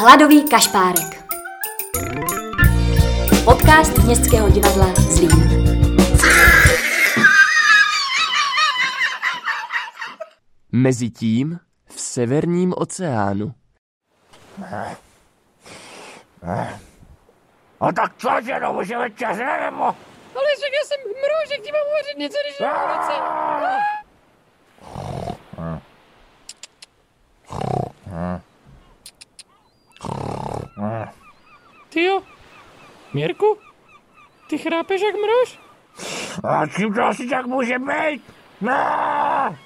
Hladový kašpárek. Podcast Městského divadla Zlín. Mezitím v severním oceánu. A tak co, že no, už je večeře, nebo? Ale řekl já jsem mrožek, ti mám uvařit něco, když je Vánoce. Mirku, ty chrápeš jak mrož? A čím to asi tak může být? Ne!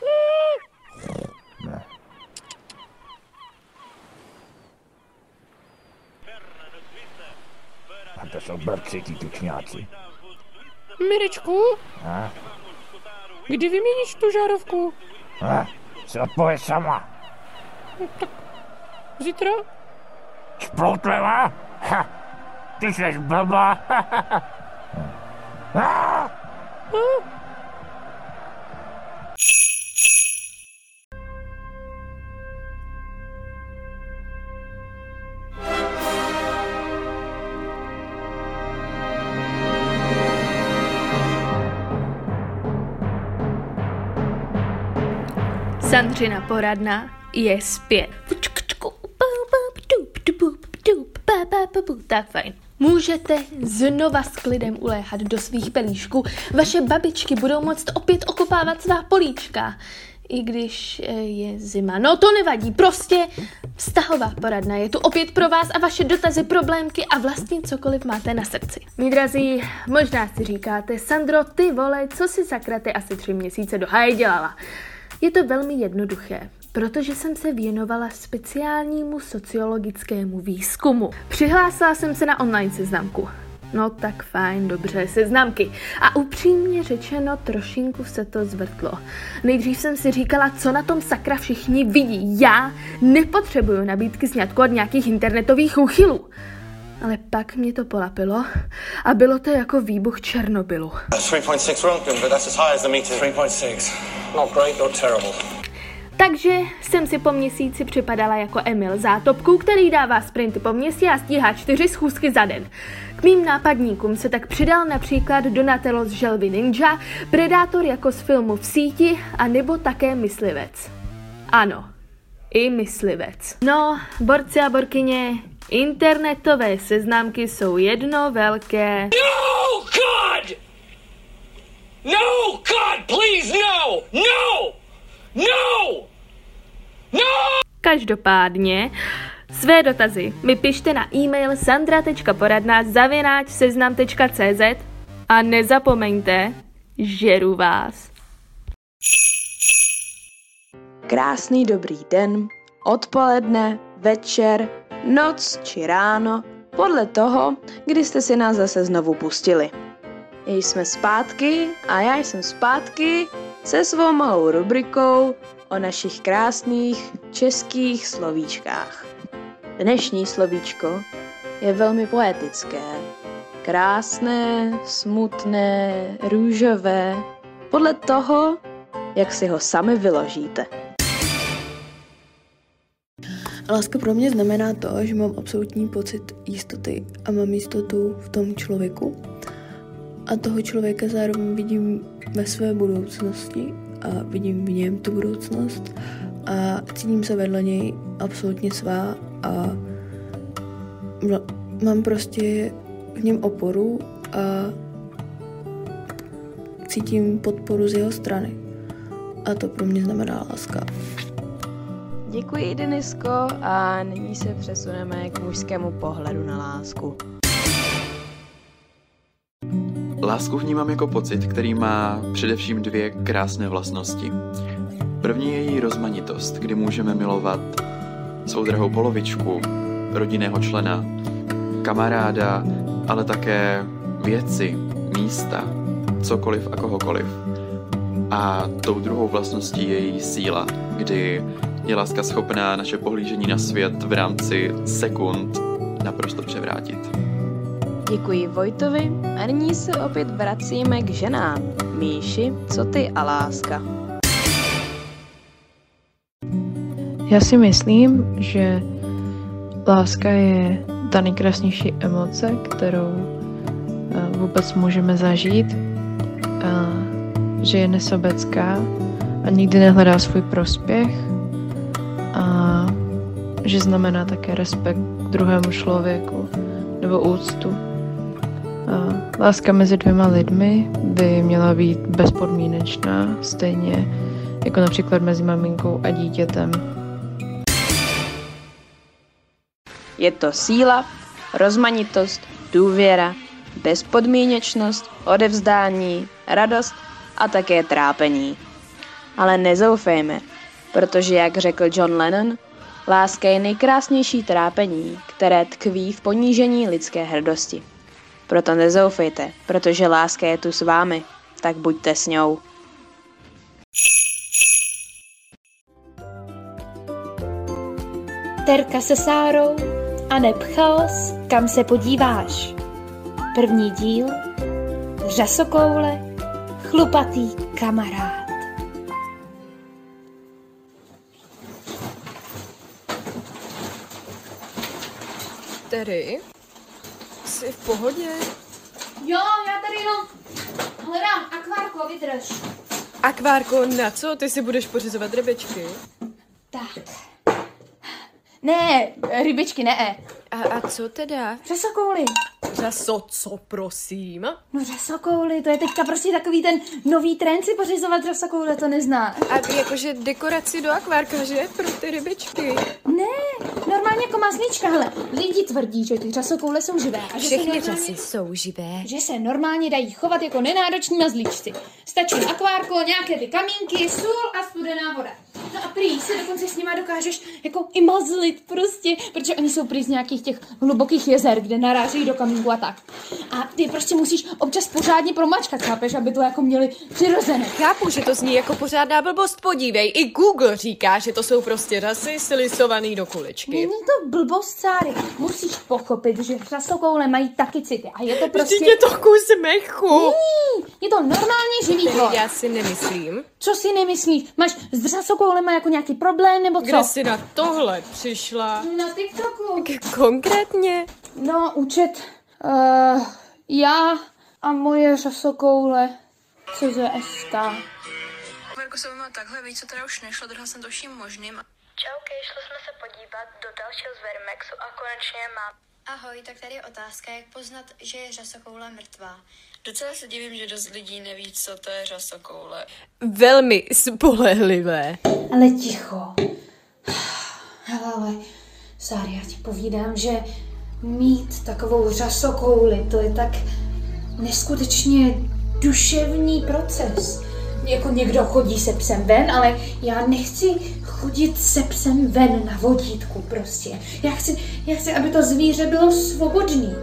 A to jsou blbci, ty tučňáci. Mirečku, A? kdy vyměníš tu žárovku? A? Si odpověď sama. Zítra? Sploutleva? Ha! Ty jsi blbá. A? Sandřina poradna je zpět. Tak fajn. Můžete znova s klidem uléhat do svých pelíšků. Vaše babičky budou moct opět okopávat svá políčka. I když eh, je zima. No to nevadí, prostě vztahová poradna je tu opět pro vás a vaše dotazy, problémky a vlastně cokoliv máte na srdci. Mí drazí, možná si říkáte, Sandro, ty vole, co si sakra ty asi tři měsíce do háje dělala? Je to velmi jednoduché, protože jsem se věnovala speciálnímu sociologickému výzkumu. Přihlásila jsem se na online seznamku. No tak fajn, dobře, seznamky. A upřímně řečeno, trošinku se to zvrtlo. Nejdřív jsem si říkala, co na tom sakra všichni vidí. Já nepotřebuju nabídky sňatku od nějakých internetových úchylů. Ale pak mě to polapilo a bylo to jako výbuch Černobylu. 3.6 Röntgen, but that's as high as the meter. 3.6. Not great, not terrible. Takže jsem si po měsíci připadala jako Emil Zátopku, který dává sprinty po městě a stíhá čtyři schůzky za den. K mým nápadníkům se tak přidal například Donatello z Želvy Ninja, Predátor jako z filmu V síti a nebo také Myslivec. Ano, i Myslivec. No, borci a borkyně, internetové seznamky jsou jedno velké... No, God! No, God, please, no! No! No! No! Každopádně své dotazy mi pište na e-mail sandra.poradna zavináč seznam.cz a nezapomeňte, žeru vás. Krásný dobrý den, odpoledne, večer, noc či ráno, podle toho, kdy jste si nás zase znovu pustili. Jsme zpátky a já jsem zpátky se svou malou rubrikou o našich krásných českých slovíčkách. Dnešní slovíčko je velmi poetické. Krásné, smutné, růžové, podle toho, jak si ho sami vyložíte. Láska pro mě znamená to, že mám absolutní pocit jistoty a mám jistotu v tom člověku. A toho člověka zároveň vidím ve své budoucnosti a vidím v něm tu budoucnost a cítím se vedle něj absolutně svá a mám prostě v něm oporu a cítím podporu z jeho strany. A to pro mě znamená láska. Děkuji, Denisko, a nyní se přesuneme k mužskému pohledu na lásku. Lásku vnímám jako pocit, který má především dvě krásné vlastnosti. První je její rozmanitost, kdy můžeme milovat svou drahou polovičku, rodinného člena, kamaráda, ale také věci, místa, cokoliv a kohokoliv. A tou druhou vlastností je její síla, kdy je láska schopná naše pohlížení na svět v rámci sekund naprosto převrátit. Děkuji Vojtovi a nyní se opět vracíme k ženám. Míši, co ty a láska? Já si myslím, že Láska je ta nejkrásnější emoce, kterou eh, vůbec můžeme zažít. A že je nesobecká a nikdy nehledá svůj prospěch. A že znamená také respekt k druhému člověku nebo úctu. Láska mezi dvěma lidmi by měla být bezpodmínečná, stejně jako například mezi maminkou a dítětem. Je to síla, rozmanitost, důvěra, bezpodmínečnost, odevzdání, radost a také trápení. Ale nezoufejme, protože jak řekl John Lennon, láska je nejkrásnější trápení, které tkví v ponížení lidské hrdosti. Proto nezoufejte, protože láska je tu s vámi, tak buďte s ňou. Terka se Sárou a neb chaos, kam se podíváš. První díl Řasokoule, chlupatý kamarád. Terry, jsi v pohodě? Jo, já tady jenom hledám akvárko, vydrž. Akvárko, na co? Ty si budeš pořizovat rybečky? Tak. Ne, rybičky ne. A, a co teda? Řasokouly. Řaso, co prosím? No řasokouly, to je teďka prostě takový ten nový trend si pořizovat řasokouly, to nezná. A jakože dekoraci do akvárka, že? Pro ty rybičky. Mazlíčka, hele. Lidi tvrdí, že ty řasokouly jsou živé. A že Všechny normálně, řasy jsou živé. Že se normálně dají chovat jako nenároční mazlíčci. Stačí akvárko, nějaké ty kamínky, sůl a studená voda. No a prý se dokonce s nima dokážeš jako i mazlit prostě, protože oni jsou prý z nějakých těch hlubokých jezer, kde narážejí do kamínku a tak. A ty prostě musíš občas pořádně promačkat, chápeš, aby to jako měli přirozené. Chápu, že to zní jako pořádná blbost, podívej, i Google říká, že to jsou prostě řasy stilisovaný do kuličky. Není to blbost, Sáry. Musíš pochopit, že řasokoule mají taky city. A je to prostě... Vždyť je to kus mechu. Není, je to normálně živý tvor. Já si nemyslím. Co si nemyslíš? Máš s řasokoulema jako nějaký problém, nebo co? Kde jsi na tohle přišla? Na TikToku. K- konkrétně? No, účet. Uh, já a moje řasokoule. CZSK. Marko se má takhle, víc, co teda už nešlo, druhá jsem to vším možným. Čauky, šli jsme se podívat do dalšího z Verimexu a konečně mám. Ahoj, tak tady je otázka, jak poznat, že je řasokoule mrtvá. Docela se divím, že dost lidí neví, co to je řasokoule. Velmi spolehlivé. Ale ticho. Hele, ale, Sáry, já ti povídám, že mít takovou řasokouli, to je tak neskutečně duševní proces. Jako někdo chodí se psem ven, ale já nechci chodit se psem ven na vodítku prostě. Já chci, já chci, aby to zvíře bylo svobodný.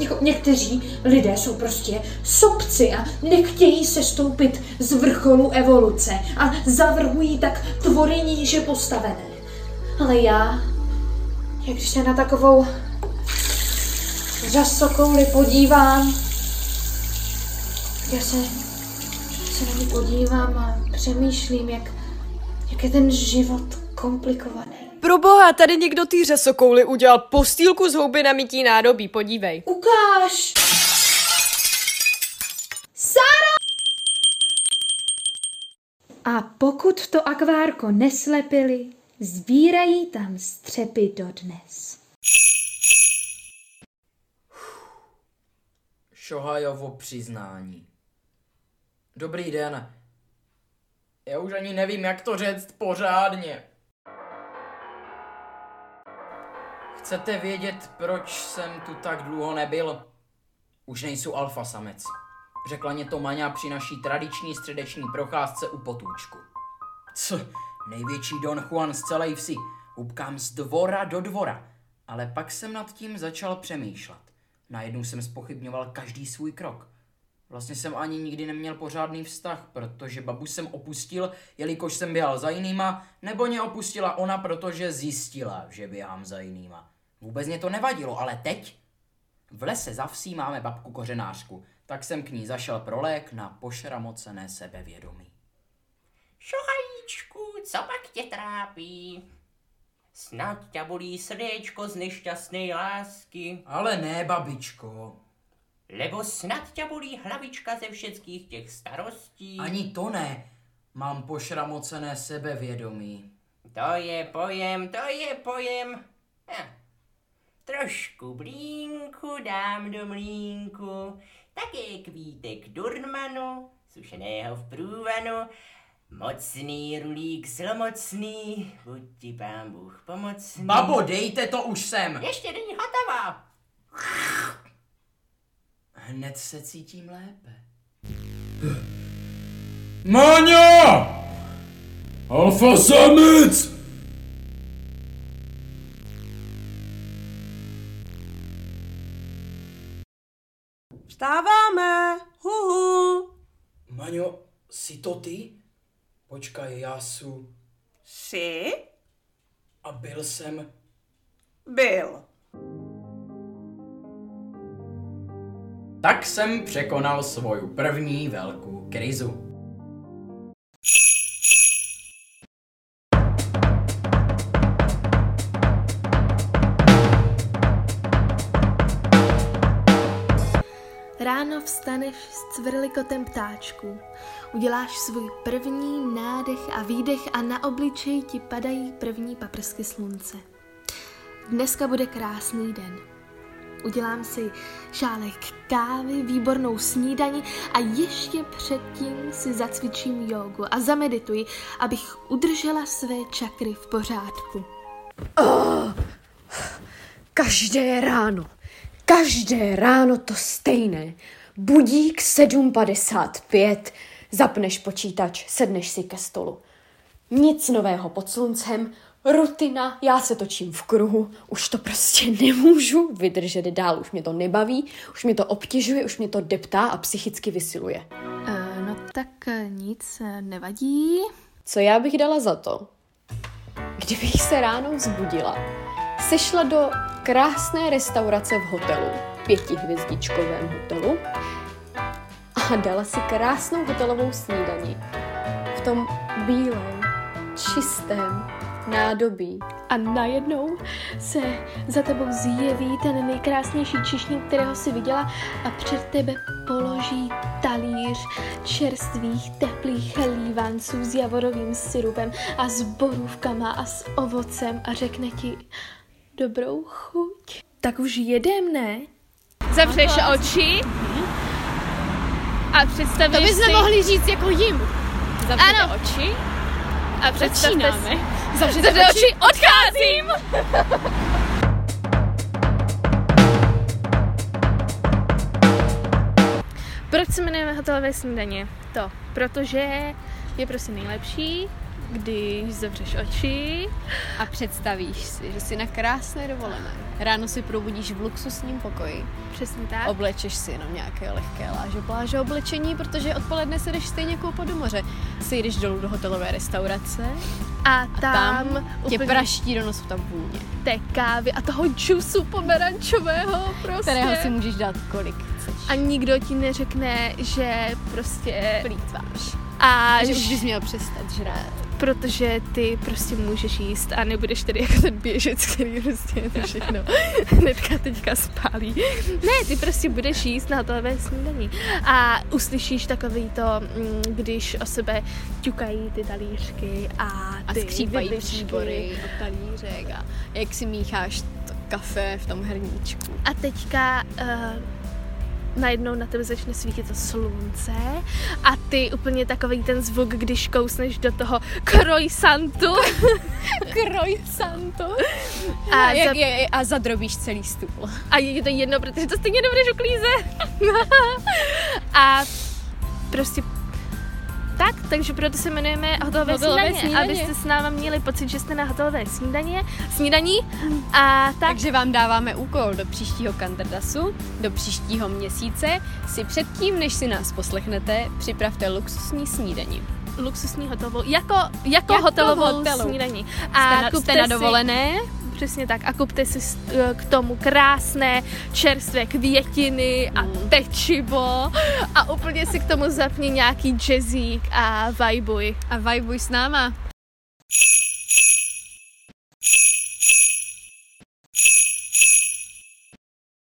Jako někteří lidé jsou prostě sobci a nechtějí se stoupit z vrcholu evoluce a zavrhují tak tvory níže postavené. Ale já, jak když se na takovou řasokouli podívám, já se, se na ní podívám a přemýšlím, jak, jak je ten život komplikovaný. Pro boha, tady někdo ty řasokouly udělal postýlku z houby na mytí nádobí, podívej. Ukáž! Sára! A pokud to akvárko neslepili, sbírají tam střepy dodnes. Šohajovo přiznání. Dobrý den. Já už ani nevím, jak to říct pořádně. Chcete vědět, proč jsem tu tak dlouho nebyl? Už nejsou alfa samec. Řekla mě to Maňa při naší tradiční středeční procházce u potůčku. Co? Největší Don Juan z celé vsi. Hubkám z dvora do dvora. Ale pak jsem nad tím začal přemýšlet. Najednou jsem spochybňoval každý svůj krok. Vlastně jsem ani nikdy neměl pořádný vztah, protože babu jsem opustil, jelikož jsem běhal za jinýma, nebo mě opustila ona, protože zjistila, že běhám za jinýma. Vůbec mě to nevadilo, ale teď? V lese za vsí máme babku kořenářku, tak jsem k ní zašel pro lék na pošramocené sebevědomí. Šohajíčku, co pak tě trápí? Snad tě bolí srdéčko z nešťastné lásky. Ale ne, babičko. Lebo snad tě bolí hlavička ze všeckých těch starostí. Ani to ne. Mám pošramocené sebevědomí. To je pojem, to je pojem. Hm. Trošku blínku dám do mlínku, také kvítek durmanu, sušeného v průvanu, mocný rulík zlomocný, buď ti pán Bůh pomocný. Babo, dejte to už sem! Ještě není hotová. Hned se cítím lépe. Máňa! Alfa samec! Vstáváme! Huhu! Maňo, jsi to ty? Počkaj, já su. Jsi? A byl jsem... Byl. Tak jsem překonal svoju první velkou krizu. Ráno vstaneš s cvrlikotem ptáčků. Uděláš svůj první nádech a výdech a na obličej ti padají první paprsky slunce. Dneska bude krásný den. Udělám si šálek kávy, výbornou snídani a ještě předtím si zacvičím jogu a zamedituji, abych udržela své čakry v pořádku. Oh, každé ráno, každé ráno to stejné. Budík 7.55, zapneš počítač, sedneš si ke stolu. Nic nového pod sluncem, rutina, já se točím v kruhu, už to prostě nemůžu vydržet dál, už mě to nebaví, už mě to obtěžuje, už mě to deptá a psychicky vysiluje. Uh, no tak nic nevadí. Co já bych dala za to, kdybych se ráno vzbudila, sešla do krásné restaurace v hotelu, pětihvězdičkovém hotelu, a dala si krásnou hotelovou snídani v tom bílém, čistém nádobí. A najednou se za tebou zjeví ten nejkrásnější čišník, kterého si viděla a před tebe položí talíř čerstvých teplých lívanců s javorovým syrupem a s borůvkama a s ovocem a řekne ti dobrou chuť. Tak už jedem, ne? Zavřeš oči a představíš To bychom si... mohli říct jako jim. Zavřete ano. oči a představte Začínáme. si... Zavřete Zavřete oči. oči, odcházím! Proč se jmenujeme hotelové snídaně? To, protože je prostě nejlepší, když zavřeš oči A představíš si, že jsi na krásné dovolené. Ráno si probudíš v luxusním pokoji. Přesně tak. Oblečeš si jenom nějaké lehké láže pláže oblečení, protože odpoledne se jdeš stejně koupat do moře. Sejdeš dolů do hotelové restaurace a a tam tam tě úplně- praští do nosu ta vůně. té kávy a toho džusu pomerančového prostě. Kterého si můžeš dát kolik chceš. A nikdo ti neřekne, že prostě plítváš. A že už bys měl přestat žrát. Protože ty prostě můžeš jíst a nebudeš tady jako ten běžec, který prostě to všechno hnedka teďka spálí. Ne, ty prostě budeš jíst na hotelové snídaní. A uslyšíš takový to, mm, když o sebe ťukají ty talířky a A ty skřípají vidličky. příbory od talířek a jak si mícháš to kafe v tom hrníčku. A teďka uh, najednou na tebe začne svítit to slunce a ty úplně takový ten zvuk, když kousneš do toho croissantu. croissantu. A, A, jak za- je, a zadrobíš celý stůl. a je to jedno, protože to stejně nebudeš uklízet. a prostě tak, takže proto se jmenujeme hotelové, Hotelové snídaně, snídaně. abyste s náma měli pocit, že jste na hotelové snídaně, snídaní a tak. Takže vám dáváme úkol do příštího Kantardasu, do příštího měsíce si předtím, než si nás poslechnete, připravte luxusní snídaní. luxusní hotelovou, jako, jako, Jako hotelovou v hotelu. snídaní. Jste na- kupte jste na si- dovolené? Přesně tak. A kupte si eh, k tomu krásné čerstvé květiny a pečivo a úplně si k tomu zapni nějaký jazzík a vajbuj. A vajbuj s náma.